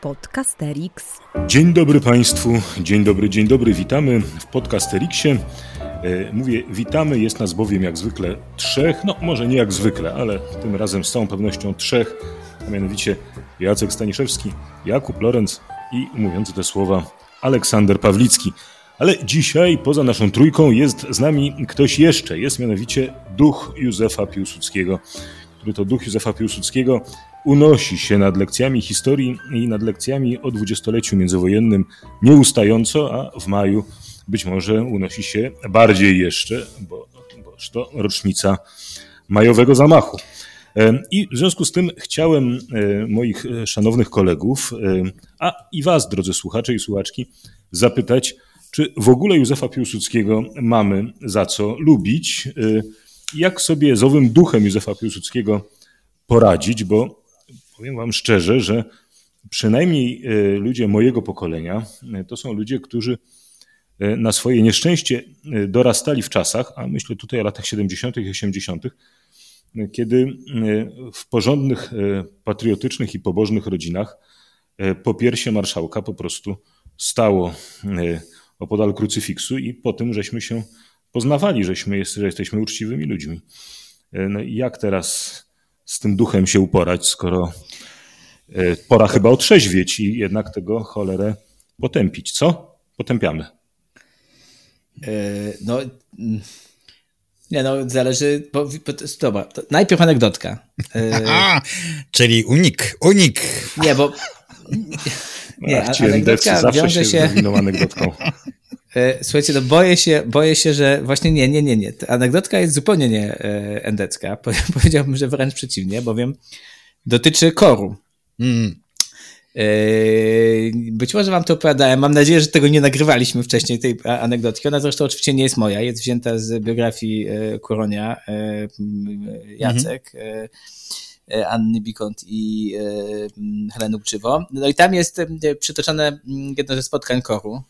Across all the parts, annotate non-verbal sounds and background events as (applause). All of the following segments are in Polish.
Podcasterix. Dzień dobry Państwu, dzień dobry, dzień dobry, witamy w Podcasterixie. E, mówię witamy, jest nas bowiem jak zwykle trzech, no może nie jak zwykle, ale tym razem z całą pewnością trzech, a mianowicie Jacek Staniszewski, Jakub Lorenz i mówiący te słowa Aleksander Pawlicki. Ale dzisiaj poza naszą trójką jest z nami ktoś jeszcze, jest mianowicie duch Józefa Piłsudskiego, który to duch Józefa Piłsudskiego unosi się nad lekcjami historii i nad lekcjami o dwudziestoleciu międzywojennym nieustająco, a w maju być może unosi się bardziej jeszcze, bo, boż to rocznica majowego zamachu. E, I w związku z tym chciałem e, moich szanownych kolegów, e, a i was, drodzy słuchacze i słuchaczki, zapytać, czy w ogóle Józefa Piłsudskiego mamy za co lubić? Jak sobie z owym duchem Józefa Piłsudskiego poradzić, bo powiem Wam szczerze, że przynajmniej e, ludzie mojego pokolenia e, to są ludzie, którzy e, na swoje nieszczęście dorastali w czasach, a myślę tutaj o latach 70. i 80., kiedy w porządnych, patriotycznych i pobożnych rodzinach po piersie marszałka po prostu stało opodal krucyfiksu i po tym żeśmy się poznawali, żeśmy, że jesteśmy uczciwymi ludźmi. No i jak teraz z tym duchem się uporać, skoro e, pora chyba otrzeźwieć i jednak tego cholerę potępić. Co? Potępiamy. E, no, mm, nie no, zależy, bo, bo dobra, najpierw anegdotka. (laughs) Aha, czyli unik, unik. Nie, bo (laughs) nie, Ach, anegdotka zawsze wiąże się... się anegdotką. (laughs) E, słuchajcie, no boję się, boję się, że właśnie nie, nie, nie, nie. Ta anegdotka jest zupełnie nie e, endecka. (laughs) Powiedziałbym, że wręcz przeciwnie, bowiem dotyczy koru. Mm. E, być może wam to opowiadałem. Mam nadzieję, że tego nie nagrywaliśmy wcześniej, tej anegdotki. Ona zresztą oczywiście nie jest moja. Jest wzięta z biografii Koronia, Jacek. Mm -hmm. Anny Bikont i Heleny Uczywo. No i tam jest przytoczone jedno ze spotkań koru,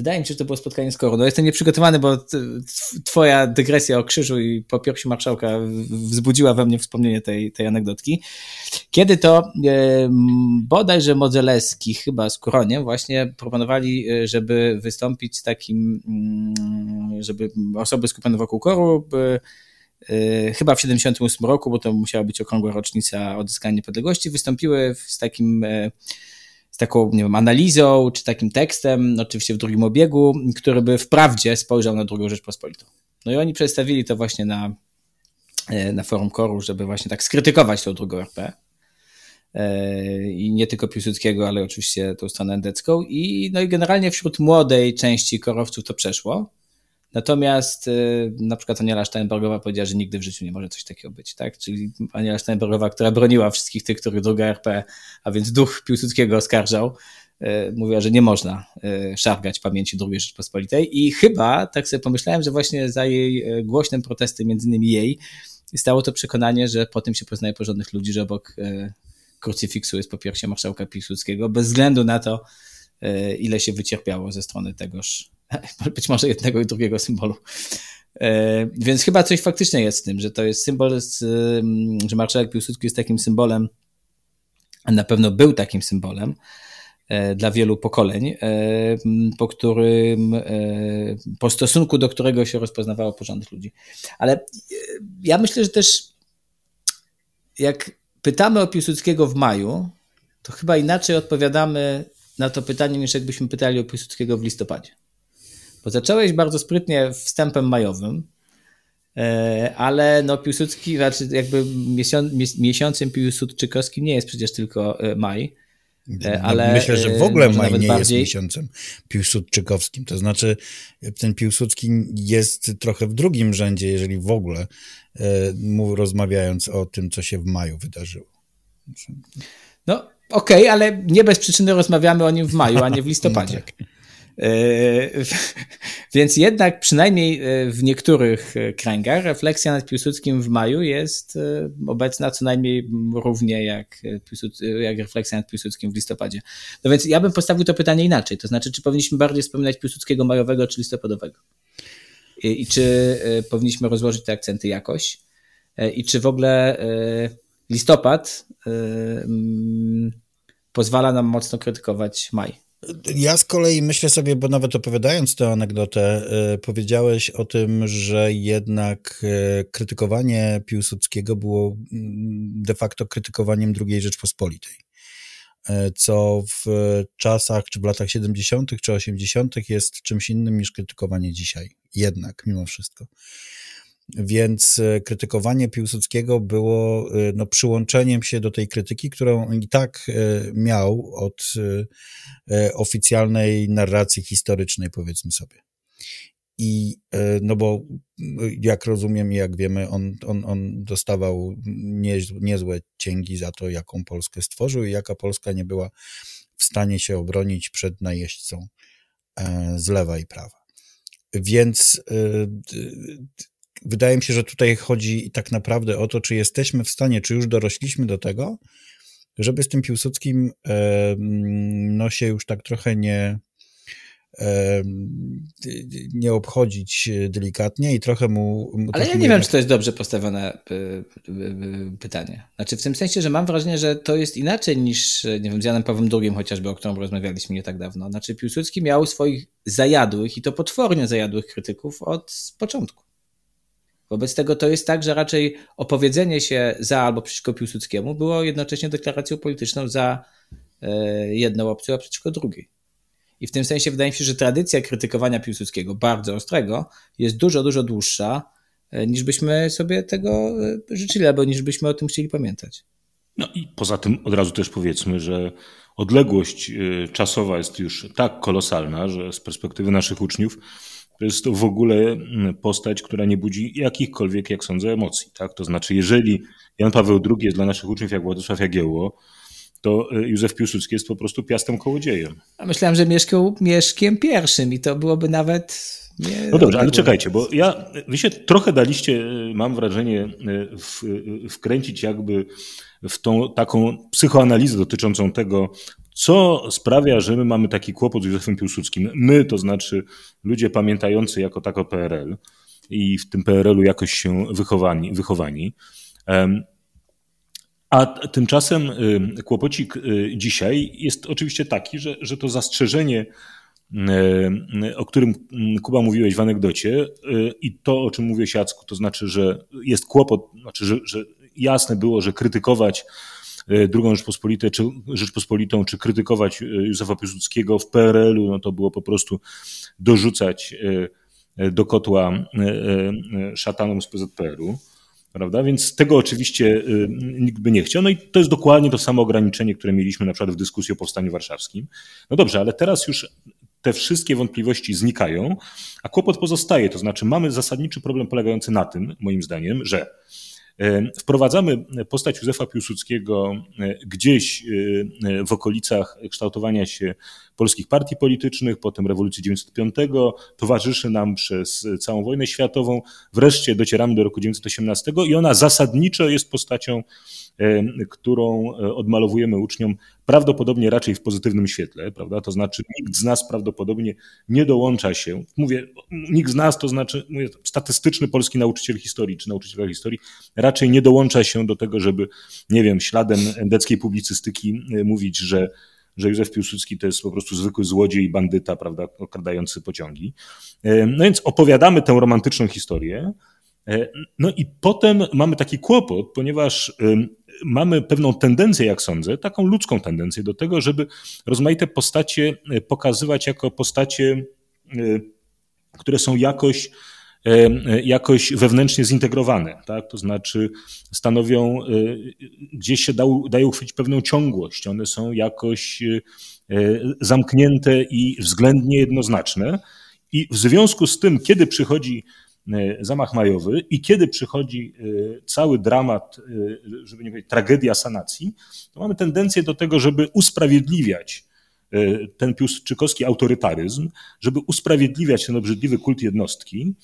wydaje mi się, że to było spotkanie z Korą. No jestem nieprzygotowany, bo twoja dygresja o krzyżu i po piersi marszałka wzbudziła we mnie wspomnienie tej, tej anegdotki. Kiedy to e, bodajże Modzelewski chyba z Kuroniem właśnie proponowali, e, żeby wystąpić z takim, mm, żeby osoby skupione wokół koru chyba w 78 roku, bo to musiała być okrągła rocznica odzyskania niepodległości, wystąpiły z takim taką, nie wiem, analizą czy takim tekstem, oczywiście w drugim obiegu, który by wprawdzie spojrzał na drugą Rzeczpospolitą. No i oni przedstawili to właśnie na, e, na forum Koru, żeby właśnie tak skrytykować tą drugą RP. E, I nie tylko Piłsudskiego, ale oczywiście tą stronę endecką. I, no i generalnie wśród młodej części korowców to przeszło. Natomiast y, na przykład Aniela Steinbergowa powiedziała, że nigdy w życiu nie może coś takiego być, tak? Czyli Aniela Steinbergowa, która broniła wszystkich tych, których druga RP, a więc duch Piłsudskiego oskarżał, y, mówiła, że nie można y, szargać pamięci II Rzeczpospolitej i chyba, tak sobie pomyślałem, że właśnie za jej głośnym protestem, między innymi jej, stało to przekonanie, że po tym się poznaje porządnych ludzi, że obok krucyfiksu jest po piersie marszałka Piłsudskiego, bez względu na to, ile się wycierpiało ze strony tegoż (laughs) być może jednego i drugiego symbolu. E, więc chyba coś faktycznie jest z tym, że to jest symbol, z, mm, że marszałek Piłsudski jest takim symbolem, na pewno był takim symbolem e, dla wielu pokoleń, e, po którym, po stosunku do którego się rozpoznawało porządnych ludzi. Ale ja myślę, że też jak pytamy o Piłsudskiego w maju, to chyba inaczej odpowiadamy na to pytanie, niż jakbyśmy pytali o Piłsudskiego w listopadzie. Bo zacząłeś bardzo sprytnie wstępem majowym, e, ale no Piłsudski, znaczy jakby miesiącem piłsudczykowskim nie jest przecież tylko e, maj. E, no, ale Myślę, że w ogóle maj nie bardziej... jest miesiącem piłsudczykowskim. To znaczy, ten Piłsudski jest trochę w drugim rzędzie, jeżeli w ogóle, rozmawiając o tym, co się w maju wydarzyło. No, okej, okay, ale nie bez przyczyny rozmawiamy o nim w maju, a nie w (laughs) listopadzie. no tak. E, (laughs) więc jednak przynajmniej e, w niektórych e, kręgach refleksja nad Piłsudskim w maju jest obecna co najmniej równie jak, jak refleksja nad Piłsudskim w listopadzie. No więc ja bym postawił to pytanie inaczej, to znaczy czy powinniśmy bardziej wspominać Piłsudskiego majowego czy listopadowego? I, i czy powinniśmy rozłożyć te akcenty jakoś? I czy w ogóle listopad pozwala nam mocno krytykować maj. Ja z kolei myślę sobie, bo nawet opowiadając tę anegdotę, y, powiedziałeś o tym, że jednak y, krytykowanie Piłsudskiego było mm, de facto krytykowaniem II Rzeczpospolitej. Y, co w czasach, czy w latach 70., czy 80., jest czymś innym niż krytykowanie dzisiaj. Jednak, mimo wszystko. Więc e, krytykowanie Piłsudskiego było e, no, przyłączeniem się do tej krytyki, którą i tak e, miał od oficjalnej narracji historycznej, powiedzmy sobie. I no bo jak rozumiem i jak wiemy, on, on, on dostawał nie, niezłe cięgi za to, jaką Polskę stworzył i jaka Polska nie była w stanie się obronić przed najeźdźcą z lewa i prawa. Więc wydaje mi się, że tutaj chodzi tak naprawdę o to, czy jesteśmy w stanie, czy już dorośliśmy do tego, żeby z tym Piłsudskim no, się już tak trochę nie, nie obchodzić delikatnie i trochę mu. Ale ja nie wiem, czy to jest dobrze postawione y, y, y, pytanie. Znaczy, w tym sensie, że mam wrażenie, że to jest inaczej niż, nie wiem, z Janem Pawłem II chociażby, o którym rozmawialiśmy nie tak dawno. Znaczy, Piłsudski miał swoich zajadłych i to potwornie zajadłych krytyków od początku. Wobec tego to jest tak, że raczej opowiedzenie się za albo przeciwko Piłsudskiemu było jednocześnie deklaracją polityczną za e, jedną opcją, a przeciwko drugiej. I w tym sensie wydaje mi się, że tradycja krytykowania Piłsudskiego, bardzo ostrego, jest dużo, dużo dłuższa, e, niż byśmy sobie tego e, życzyli, albo niż byśmy o tym chcieli pamiętać. No i poza tym od razu też powiedzmy, że odległość czasowa jest już tak kolosalna, że z perspektywy naszych uczniów to jest to w ogóle mm, postać, która nie budzi jakichkolwiek, jak sądzę, emocji. Tak? To znaczy, jeżeli Jan Paweł II jest dla naszych uczniów jak Władysław Jagiełło, to y, Józef Piłsudski jest po prostu piastem kołodziejem. A myślałem, że mieszkał Mieszkiem pierwszym i to byłoby nawet nie, no dobrze, ale czekajcie, bo ja, wy się trochę daliście, y, mam wrażenie, y, w, wkręcić jakby w tą taką psychoanalizę dotyczącą tego, co sprawia, że my mamy taki kłopot z Józefem Piłsudskim. My, to znaczy ludzie pamiętający jako tako PRL i w tym PRL-u jakoś się wychowani. wychowani. A tymczasem y, kłopocik y, dzisiaj jest oczywiście taki, że, że to zastrzeżenie, y, o którym Kuba mówiłeś w anegdocie i to, o czym mówiłeś Jacku, to znaczy, że jest kłopot, znaczy, że, że jasne było, że krytykować E, drugą Rzeczpospolitę, czy Rzeczpospolitą, czy krytykować e, Józefa Piłsudskiego w PRL-u, no to było po prostu dorzucać e, do kotła szatanom z PZPR-u. Prawda? Więc tego oczywiście nikt by nie chciał. No i to jest dokładnie to samo ograniczenie, które mieliśmy na przykład w dyskusji o powstaniu warszawskim. No dobrze, ale teraz już te wszystkie wątpliwości znikają, a kłopot pozostaje. To znaczy, mamy zasadniczy problem polegający na tym, moim zdaniem, że Wprowadzamy postać Józefa Piłsudskiego e, gdzieś e, w okolicach kształtowania się polskich partii politycznych, potem rewolucji 905, towarzyszy nam przez całą wojnę światową. Wreszcie docieramy do roku 1918 i ona zasadniczo jest postacią, którą e, odmalowujemy uczniom prawdopodobnie raczej w pozytywnym świetle, prawda? To znaczy nikt z nas prawdopodobnie nie dołącza się, mówię, nikt z nas, to znaczy mówię, statystyczny polski nauczyciel historii czy nauczyciel historii raczej nie dołącza się do tego, żeby, nie wiem, śladem endeckiej publicystyki e, mówić, że że Józef Piłsudski to jest po prostu zwykły złodziej i bandyta, prawda, okradający pociągi. E, no więc opowiadamy tę romantyczną historię. E, no i potem mamy taki kłopot, ponieważ mamy pewną tendencję, jak sądzę, taką ludzką tendencję do tego, żeby rozmaite postacie e, pokazywać jako postacie, które są jakoś jakoś wewnętrznie zintegrowane, tak? to znaczy stanowią, e, gdzieś się dają, dają uchwycić pewną ciągłość, one są jakoś e, zamknięte i względnie jednoznaczne i w związku z tym, kiedy przychodzi e, zamach majowy i kiedy przychodzi cały dramat, żeby nie powiedzieć tragedia sanacji, to mamy tendencję do tego, żeby usprawiedliwiać ten piłsudczykowski autorytaryzm, żeby usprawiedliwiać ten obrzydliwy kult jednostki,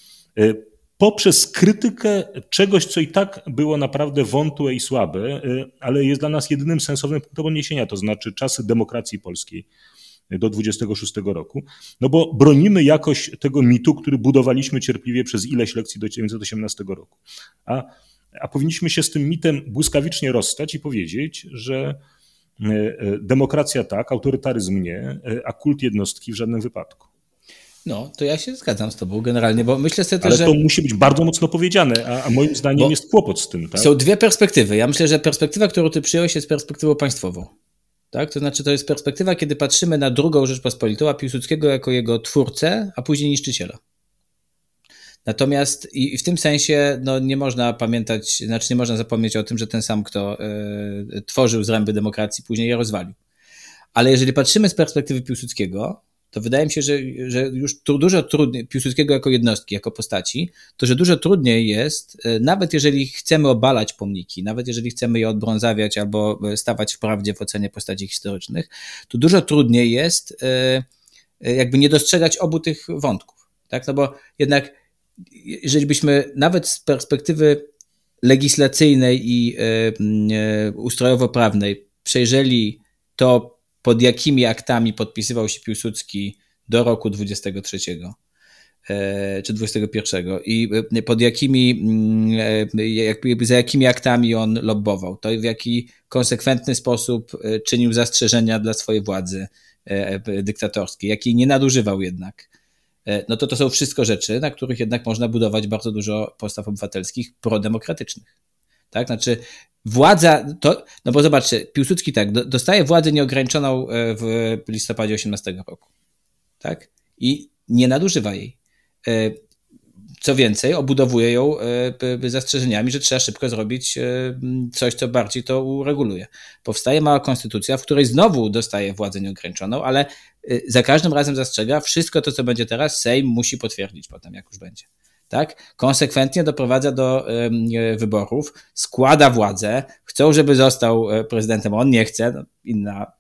poprzez krytykę czegoś, co i tak było naprawdę wątłe i słabe, ale jest dla nas jedynym sensownym punktem odniesienia, to znaczy czasy demokracji polskiej do 26 roku, no bo bronimy jakoś tego mitu, który budowaliśmy cierpliwie przez ileś lekcji do 1918 roku. A a powinniśmy się z tym mitem błyskawicznie rozstać i powiedzieć, że demokracja tak, autorytaryzm nie, a kult jednostki w żadnym wypadku. No, to ja się zgadzam z tobą generalnie, bo myślę sobie też, Ale to musi być bardzo mocno powiedziane, a, a moim zdaniem jest kłopot z tym. Tak? Są dwie perspektywy. Ja myślę, że perspektywa, którą ty przyjąłeś jest perspektywą państwową. Tak? To znaczy, to jest perspektywa, kiedy patrzymy na drugą Rzeczpospolitą, a Piłsudskiego jako jego twórcę, a później niszczyciela. Natomiast i w tym sensie no, nie można pamiętać, znaczy nie można zapomnieć o tym, że ten sam, kto y, tworzył zręby demokracji, później je rozwalił. Ale jeżeli patrzymy z perspektywy Piłsudskiego, to wydaje mi się, że, że już tu dużo trudniej, Piłsudskiego jako jednostki, jako postaci, to że dużo trudniej jest, e, nawet jeżeli chcemy obalać pomniki, nawet jeżeli chcemy je odbrązawiać albo e, stawać w prawdzie w ocenie postaci historycznych, to dużo trudniej jest e, jakby nie dostrzegać obu tych wątków. Tak? No bo jednak, jeżeli byśmy nawet z perspektywy legislacyjnej i ustrojowo-prawnej przejrzeli to, pod jakimi aktami podpisywał się Piłsudski do roku 23 e, czy 21 i e, pod jakimi, mm, e, za jakimi aktami on lobbował, to w jaki konsekwentny sposób czynił zastrzeżenia dla swojej władzy dyktatorskiej, jakiej nie nadużywał jednak. No to to są wszystko rzeczy, na których jednak można budować bardzo dużo postaw obywatelskich prodemokratycznych. Tak? Znaczy, władza, to, no bo zobaczcie, Piłsudski tak, dostaje władzę nieograniczoną e, w listopadzie 18 roku. Tak? I nie nadużywa jej. E, co więcej, obudowuje ją e, zastrzeżeniami, że trzeba szybko zrobić coś, co bardziej to ureguluje. Powstaje mała konstytucja, w której znowu dostaje władzę nieograniczoną, ale za każdym razem zastrzega, wszystko to, co będzie teraz, Sejm musi potwierdzić potem, jak już będzie tak? Konsekwentnie doprowadza do y, wyborów, składa władzę, chcą, żeby został e, prezydentem, on nie chce, no, inna.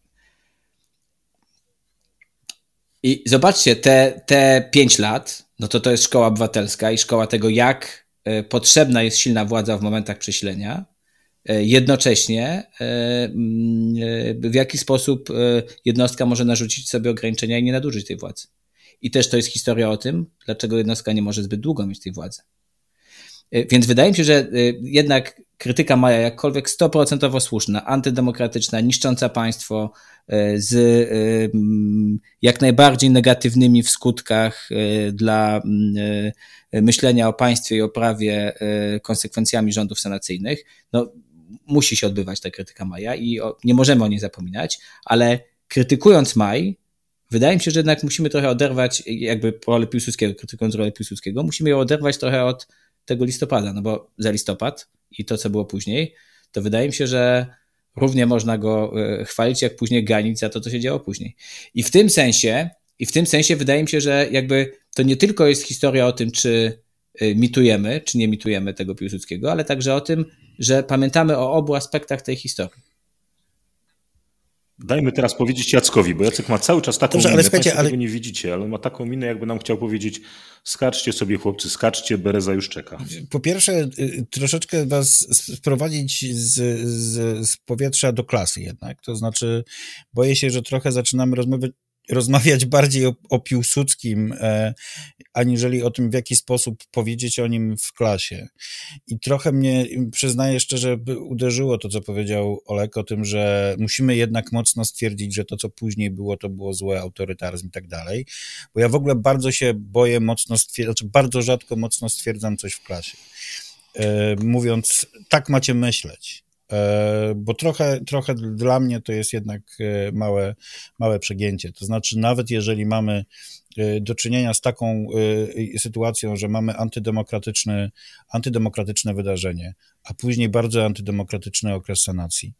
I zobaczcie, te, te pięć lat, no to to jest szkoła obywatelska i szkoła tego, jak e, potrzebna jest silna władza w momentach przesilenia, jednocześnie w jaki sposób jednostka może narzucić sobie ograniczenia i nie nadużyć tej władzy. I też to jest historia o tym, dlaczego jednostka nie może zbyt długo mieć tej władzy. E, więc wydaje mi się, że e, jednak krytyka Maja jakkolwiek stoprocentowo słuszna, antydemokratyczna, niszcząca państwo e, z jak najbardziej negatywnymi w skutkach dla myślenia o państwie i o prawie konsekwencjami rządów sanacyjnych, no musi się odbywać ta krytyka Maja i nie możemy o niej zapominać, ale krytykując Maj, Wydaje mi się, że jednak musimy trochę oderwać jakby rolę Piłsudskiego, krytykując rolę Piłsudskiego, musimy ją oderwać trochę od tego listopada, no bo za listopad i to, co było później, to wydaje mi się, że równie można go e, chwalić, jak później ganić za to, co się działo później. I w tym sensie, i w tym sensie wydaje mi się, że jakby to nie tylko jest historia o tym, czy e, mitujemy, czy nie mitujemy tego Piłsudskiego, ale także o tym, że pamiętamy o obu aspektach tej historii. Dajmy teraz powiedzieć Jackowi, bo Jacek ma cały czas taką Dobrze, minę, ale słuchajcie, ale... tego nie widzicie, ale ma taką minę, jakby nam chciał powiedzieć skaczcie sobie chłopcy, skaczcie, Bereza już czeka. Po pierwsze, y, troszeczkę was sprowadzić z, z, z powietrza do klasy jednak, to znaczy boję się, że trochę zaczynamy rozmawiać, rozmawiać bardziej o, o Piłsudskim, e, aniżeli o tym, w jaki sposób powiedzieć o nim w klasie. I trochę mnie, przyznaję szczerze, uderzyło to, co powiedział Olek o tym, że musimy jednak mocno stwierdzić, że to, co później było, to było złe, autorytaryzm i tak dalej. Bo ja w ogóle bardzo się boję mocno stwierdzać, znaczy bardzo rzadko mocno stwierdzam coś w klasie. E, mówiąc, tak macie myśleć bo trochę, trochę dla mnie to jest jednak e, małe, małe przegięcie. To znaczy, nawet jeżeli mamy e, do czynienia z taką sytuacją, że mamy antydemokratyczne, antydemokratyczne wydarzenie, a później bardzo antydemokratyczny okres sanacji,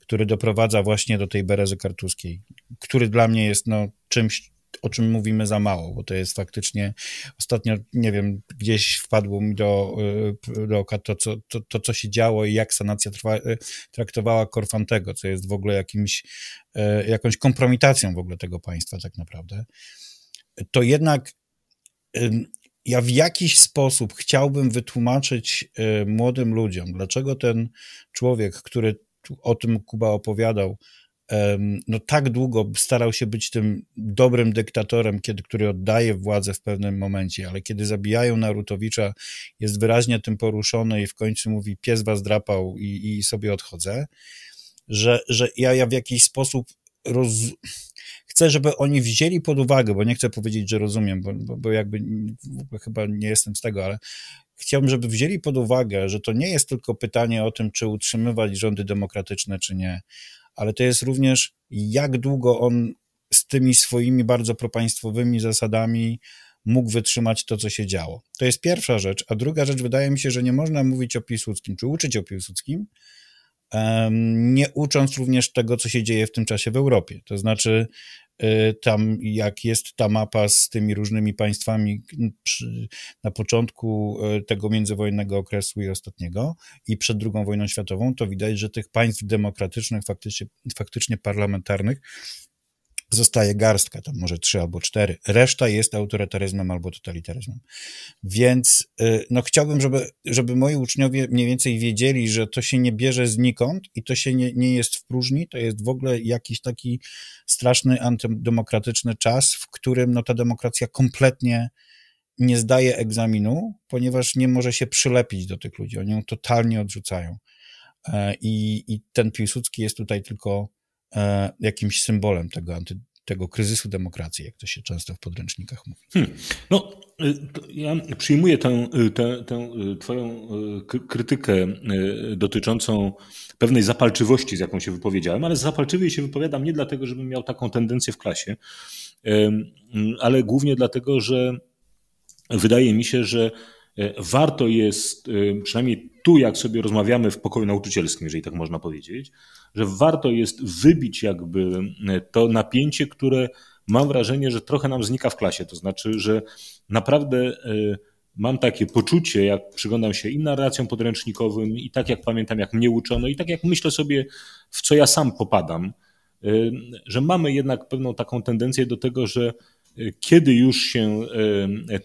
który doprowadza właśnie do tej berezy kartuskiej, który dla mnie jest no, czymś, o czym mówimy za mało, bo to jest faktycznie ostatnio, nie wiem, gdzieś wpadło mi do, y, do oka to, co, to, to, co się działo i jak sanacja trwa, y, traktowała Korfantego, co jest w ogóle jakimś, y, jakąś kompromitacją w ogóle tego państwa tak naprawdę, to jednak ja w jakiś sposób chciałbym wytłumaczyć młodym ludziom, dlaczego ten człowiek, który o tym Kuba opowiadał, no tak długo starał się być tym dobrym dyktatorem, kiedy, który oddaje władzę w pewnym momencie, ale kiedy zabijają Narutowicza, jest wyraźnie tym poruszony i w końcu mówi pies was drapał i, i sobie odchodzę, że, że ja, ja w jakiś sposób roz... chcę, żeby oni wzięli pod uwagę, bo nie chcę powiedzieć, że rozumiem, bo, bo, bo jakby chyba nie jestem z tego, ale chciałbym, żeby wzięli pod uwagę, że to nie jest tylko pytanie o tym, czy utrzymywać rządy demokratyczne, czy nie, ale to jest również, jak długo on z tymi swoimi bardzo propaństwowymi zasadami mógł wytrzymać to, co się działo. To jest pierwsza rzecz. A druga rzecz, wydaje mi się, że nie można mówić o Piłsudskim, czy uczyć o Piłsudskim, nie ucząc również tego, co się dzieje w tym czasie w Europie. To znaczy, tam jak jest ta mapa z tymi różnymi państwami przy, na początku y, tego międzywojennego okresu i ostatniego i przed II wojną światową, to widać, że tych państw demokratycznych, faktycznie, faktycznie parlamentarnych zostaje garstka, tam może trzy albo cztery. Reszta jest autorytaryzmem albo totalitaryzmem. Więc y, no, chciałbym, żeby, żeby moi uczniowie mniej więcej wiedzieli, że to się nie bierze znikąd i to się nie, nie jest w próżni, to jest w ogóle jakiś taki straszny antydemokratyczny czas, w którym no, ta demokracja kompletnie nie zdaje egzaminu, ponieważ nie może się przylepić do tych ludzi. Oni ją totalnie odrzucają. E, I, i ten Piłsudski jest tutaj tylko jakimś symbolem tego, anty, tego kryzysu demokracji, jak to się często w podręcznikach mówi. Hmm. No, y, ja przyjmuję tę, y, tę, tę y, twoją krytykę dotyczącą pewnej zapalczywości, z jaką się wypowiedziałem, ale zapalczywie się wypowiadam nie dlatego, żebym miał taką tendencję w klasie, ale głównie dlatego, że wydaje mi się, że e, warto jest, przynajmniej tu, jak sobie rozmawiamy w pokoju nauczycielskim, jeżeli tak można powiedzieć, że warto jest wybić jakby e, to napięcie, które mam wrażenie, że trochę nam znika w klasie. To znaczy, że naprawdę e, mam takie poczucie, jak przyglądam się i narracjom podręcznikowym, i tak jak pamiętam, jak mnie uczono, i tak jak myślę sobie, w co ja sam popadam, e, że mamy jednak pewną taką tendencję do tego, że kiedy już się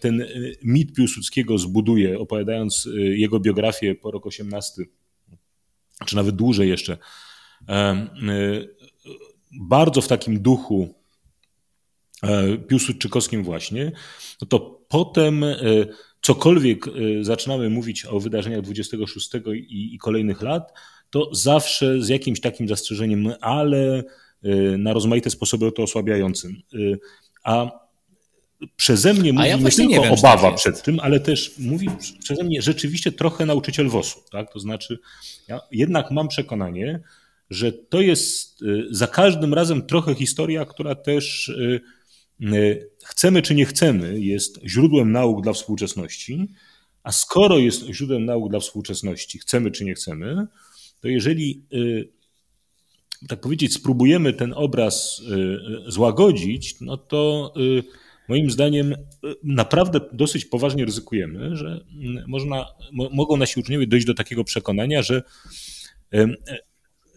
ten mit Piłsudskiego zbuduje, opowiadając jego biografię po rok 18, czy nawet dłużej jeszcze, Y, bardzo w takim duchu e, piłsudczykowskim właśnie, no to potem e, cokolwiek e, zaczynamy mówić o wydarzeniach 26 i, i kolejnych lat, to zawsze z jakimś takim zastrzeżeniem, ale na rozmaite sposoby to osłabiającym. A przeze mnie mówi ja nie tylko nie wiem, obawa przed tym, ale też mówi przeze mnie rzeczywiście trochę nauczyciel WOS-u. Tak? To znaczy, ja jednak mam przekonanie, że to jest y, za każdym razem trochę historia, która też y, y, chcemy czy nie chcemy, jest źródłem nauk dla współczesności. A skoro jest źródłem nauk dla współczesności, chcemy czy nie chcemy, to jeżeli, tak powiedzieć, spróbujemy ten obraz złagodzić, no to moim zdaniem naprawdę dosyć poważnie ryzykujemy, że można, mogą nasi uczniowie dojść do takiego przekonania, że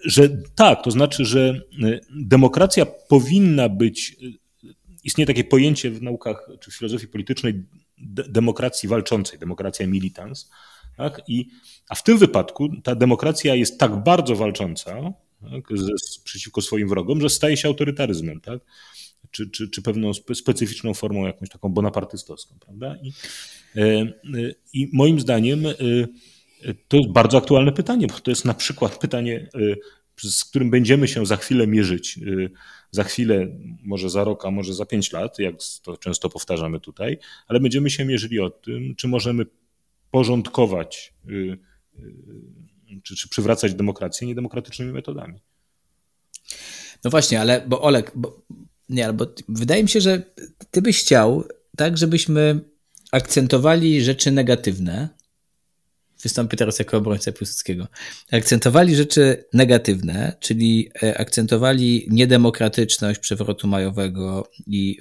że tak, to znaczy, że y, demokracja powinna być, y, istnieje takie pojęcie w naukach czy w filozofii politycznej demokracji walczącej, demokracja militans, tak? I, a w tym wypadku ta demokracja jest tak bardzo walcząca tak, przeciwko swoim wrogom, że staje się autorytaryzmem, tak? czy, czy, czy pewną specyficzną formą jakąś taką bonapartystowską, prawda? I, y, i moim zdaniem to jest bardzo aktualne pytanie, bo to jest na przykład pytanie, z którym będziemy się za chwilę mierzyć. Za chwilę, może za rok, a może za pięć lat, jak to często powtarzamy tutaj, ale będziemy się mierzyli o tym, czy możemy porządkować, czy, czy przywracać demokrację niedemokratycznymi metodami. No właśnie, ale bo Olek, bo, nie, albo wydaje mi się, że ty byś chciał tak, żebyśmy akcentowali rzeczy negatywne, wystąpię teraz jako obrońca Piłsudskiego, akcentowali rzeczy negatywne, czyli e, akcentowali niedemokratyczność przewrotu majowego i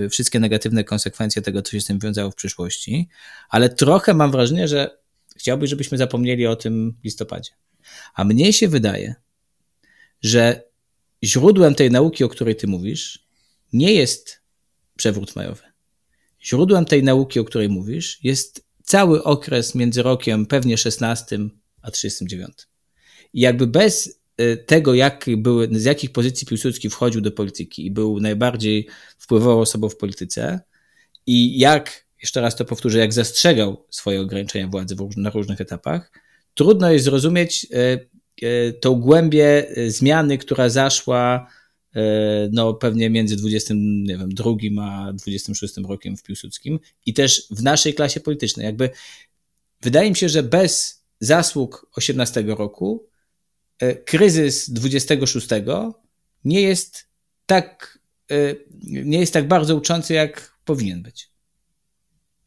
e, wszystkie negatywne konsekwencje tego, co się z tym wiązało w przyszłości, ale trochę mam wrażenie, że chciałbyś, żebyśmy zapomnieli o tym w listopadzie. A mnie się wydaje, że źródłem tej nauki, o której ty mówisz, nie jest przewrót majowy. Źródłem tej nauki, o której mówisz, jest cały okres między rokiem pewnie 16 a 39. I jakby bez tego, jak były, z jakich pozycji Piłsudski wchodził do polityki i był najbardziej wpływową osobą w polityce i jak, jeszcze raz to powtórzę, jak zastrzegał swoje ograniczenia władzy na różnych etapach, trudno jest zrozumieć tą głębię zmiany, która zaszła no pewnie między 22 a 26 rokiem w Piłsudskim i też w naszej klasie politycznej. Jakby wydaje mi się, że bez zasług 18 roku e, kryzys 26 nie jest tak, e, nie jest tak bardzo uczący, jak powinien być.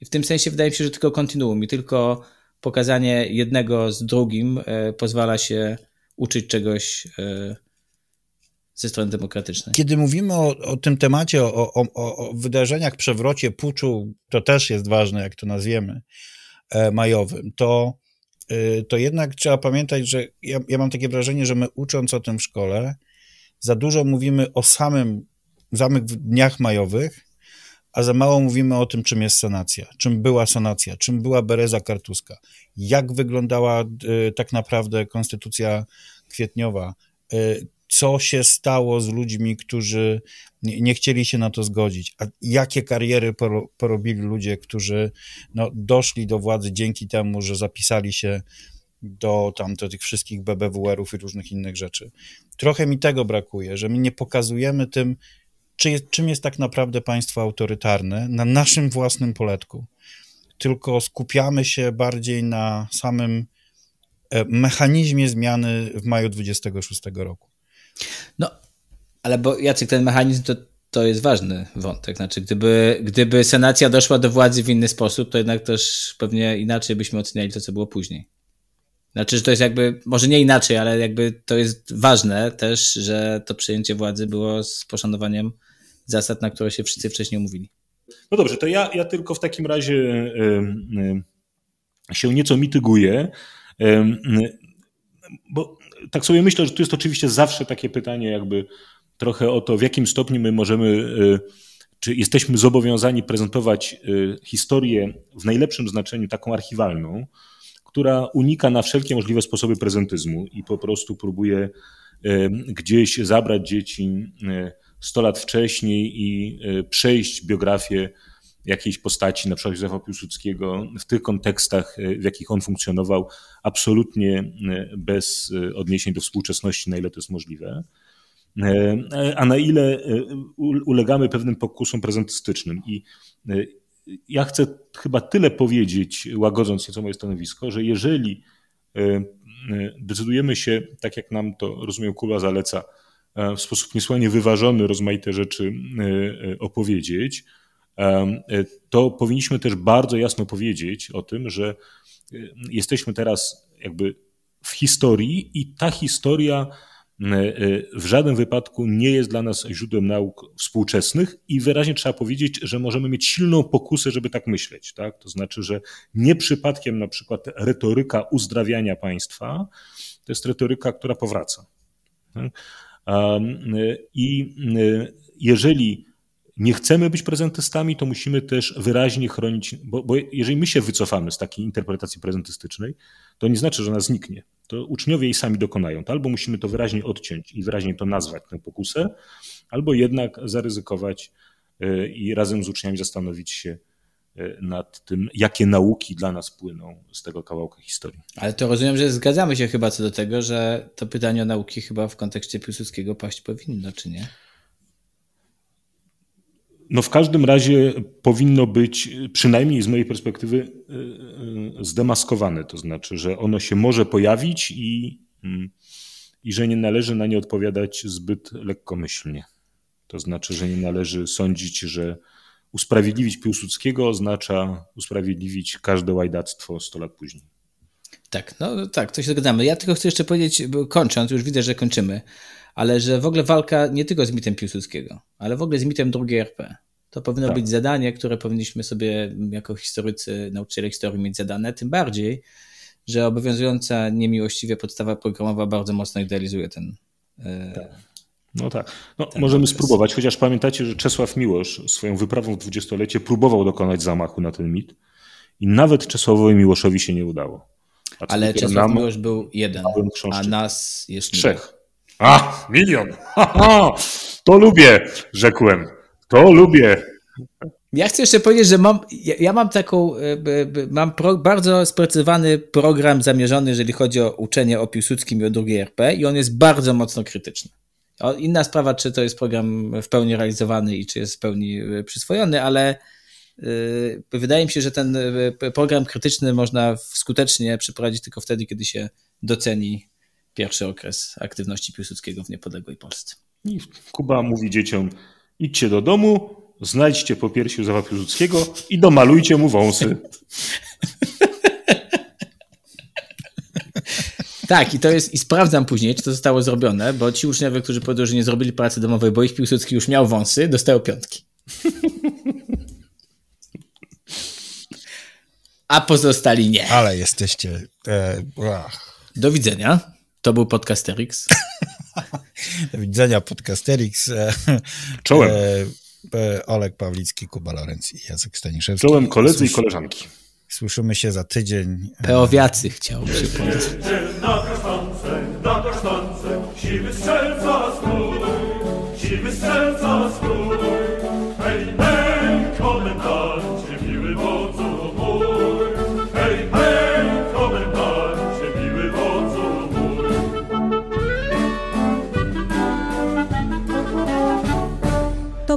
I w tym sensie wydaje mi się, że tylko kontinuum i tylko pokazanie jednego z drugim e, pozwala się uczyć czegoś ze strony demokratycznej. Kiedy mówimy o, o tym temacie, o, o, o wydarzeniach, przewrocie, puczu, to też jest ważne, jak to nazwiemy, e, majowym, to, e, to jednak trzeba pamiętać, że ja, ja mam takie wrażenie, że my ucząc o tym w szkole, za dużo mówimy o samym, samych dniach majowych, a za mało mówimy o tym, czym jest sanacja, czym była sanacja, czym była Bereza Kartuska, jak wyglądała y, tak naprawdę konstytucja kwietniowa, y, co się stało z ludźmi, którzy nie, chcieli się na to zgodzić, a jakie kariery poro, porobili ludzie, którzy no, doszli do władzy dzięki temu, że zapisali się do, tam, tych wszystkich BBWR-ów i różnych innych rzeczy. Trochę mi tego brakuje, że my nie pokazujemy tym, czy jest, czym jest tak naprawdę państwo autorytarne na naszym własnym poletku, tylko skupiamy się bardziej na samym e, mechanizmie zmiany w maju 26 roku. No, ale bo Jacek, ten mechanizm to, to jest ważny wątek. Znaczy, gdyby, gdyby senacja doszła do władzy w inny sposób, to jednak też pewnie inaczej byśmy oceniali to, co było później. Znaczy, że to jest jakby, może nie inaczej, ale jakby to jest ważne też, że to przejęcie władzy było z poszanowaniem zasad, na które się wszyscy wcześniej umówili. No dobrze, to ja, ja tylko w takim razie y, y, się nieco mityguję, y, bo tak sobie myślę, że tu jest oczywiście zawsze takie pytanie, jakby trochę o to, w jakim stopniu my możemy, y, czy jesteśmy zobowiązani prezentować y, historię w najlepszym znaczeniu taką archiwalną, która unika na wszelkie możliwe sposoby prezentyzmu i po prostu próbuje gdzieś zabrać dzieci 100 lat wcześniej i przejść biografię jakiejś postaci, na przykład Józefa Piłsudskiego, w tych kontekstach, e, w jakich on funkcjonował, absolutnie e, bez e, odniesień do współczesności, na ile to jest możliwe. A na ile ulegamy pewnym pokusom prezentystycznym. I ja chcę chyba tyle powiedzieć, łagodząc nieco moje stanowisko, że jeżeli decydujemy się, tak jak nam to, rozumiem, Kuba zaleca, w sposób niesłychanie wyważony rozmaite rzeczy opowiedzieć, E, to powinniśmy też bardzo jasno powiedzieć o tym, że e, jesteśmy teraz jakby w historii i ta historia e, w żadnym wypadku nie jest dla nas źródłem nauk współczesnych i wyraźnie trzeba powiedzieć, że możemy mieć silną pokusę, żeby tak myśleć. Tak? To znaczy, że nie przypadkiem na przykład retoryka uzdrawiania państwa to jest retoryka, która powraca. Tak? I jeżeli nie chcemy być prezentystami, to musimy też wyraźnie chronić, bo, bo, jeżeli my się wycofamy z takiej interpretacji prezentystycznej, to nie znaczy, że ona zniknie. To uczniowie jej sami dokonają. To albo musimy to wyraźnie odciąć i wyraźnie to nazwać, tę pokusę, albo jednak zaryzykować e, i razem z uczniami zastanowić się e, nad tym, jakie nauki dla nas płyną z tego kawałka historii. Ale to rozumiem, że zgadzamy się chyba co do tego, że to pytanie o nauki chyba w kontekście Piłsudskiego paść powinno, czy nie? No w każdym razie powinno być, przynajmniej z mojej perspektywy, y, y, zdemaskowane. To znaczy, że ono się może pojawić i, mm, i że nie należy na nie odpowiadać zbyt lekkomyślnie. To znaczy, że nie należy sądzić, że usprawiedliwić Piłsudskiego oznacza usprawiedliwić każde łajdactwo 100 lat później. Tak, no tak, to się zgadzamy. Ja tylko chcę jeszcze powiedzieć, kończąc, już widzę, że kończymy, ale że w ogóle walka nie tylko z mitem Piłsudskiego, ale w ogóle z mitem drugiej RP. To powinno tak. być zadanie, które powinniśmy sobie jako historycy, nauczyciele historii mieć zadane, tym bardziej, że obowiązująca niemiłościwie podstawa programowa bardzo mocno idealizuje ten. E, tak. No tak. No, możemy okres. spróbować, chociaż pamiętacie, że Czesław Miłosz swoją wyprawą w dwudziestolecie próbował dokonać zamachu na ten mit i nawet Czesławowi Miłoszowi się nie udało. Ale Czesław nam, Miłosz był jeden, a nas jest trzech. A, milion! (laughs) Ha, ha, to lubię, rzekłem. To lubię. Ja chcę jeszcze powiedzieć, że mam, ja, ja mam taką, e, mam pro, bardzo sprecyzowany program zamierzony, jeżeli chodzi o uczenie o Piłsudskim i o drugiej RP i on jest bardzo mocno krytyczny. Inna sprawa, czy to jest program w pełni realizowany i czy jest w pełni e, przyswojony, ale y, wydaje mi się, że ten program krytyczny można skutecznie przeprowadzić tylko wtedy, kiedy się doceni pierwszy okres aktywności Piłsudskiego w niepodległej Polsce. I Kuba mówi dzieciom, idźcie do domu, znajdźcie po piersi Józefa Piłsudskiego i domalujcie mu wąsy. (laughs) Tak, i to jest, i sprawdzam później, czy to zostało zrobione, bo ci uczniowie, którzy powiedzieli, że nie zrobili pracy domowej, bo ich Piłsudski już miał wąsy, dostają piątki. (laughs) A pozostali nie. Ale jesteście. E, Do widzenia. To był Podcasterix. (laughs) Do widzenia, Podcasterix. (laughs) Czołem. E, e, Olek Pawlicki, Kuba Lorenz i Jacek Staniszewski. Czołem koledzy Słysz... i koleżanki. Słyszymy się za tydzień. Peowiacy chciałbym się powiedzieć. Na kasztance, na kasztance, siwy strzelca strój, siwy strzelca strój. Hej,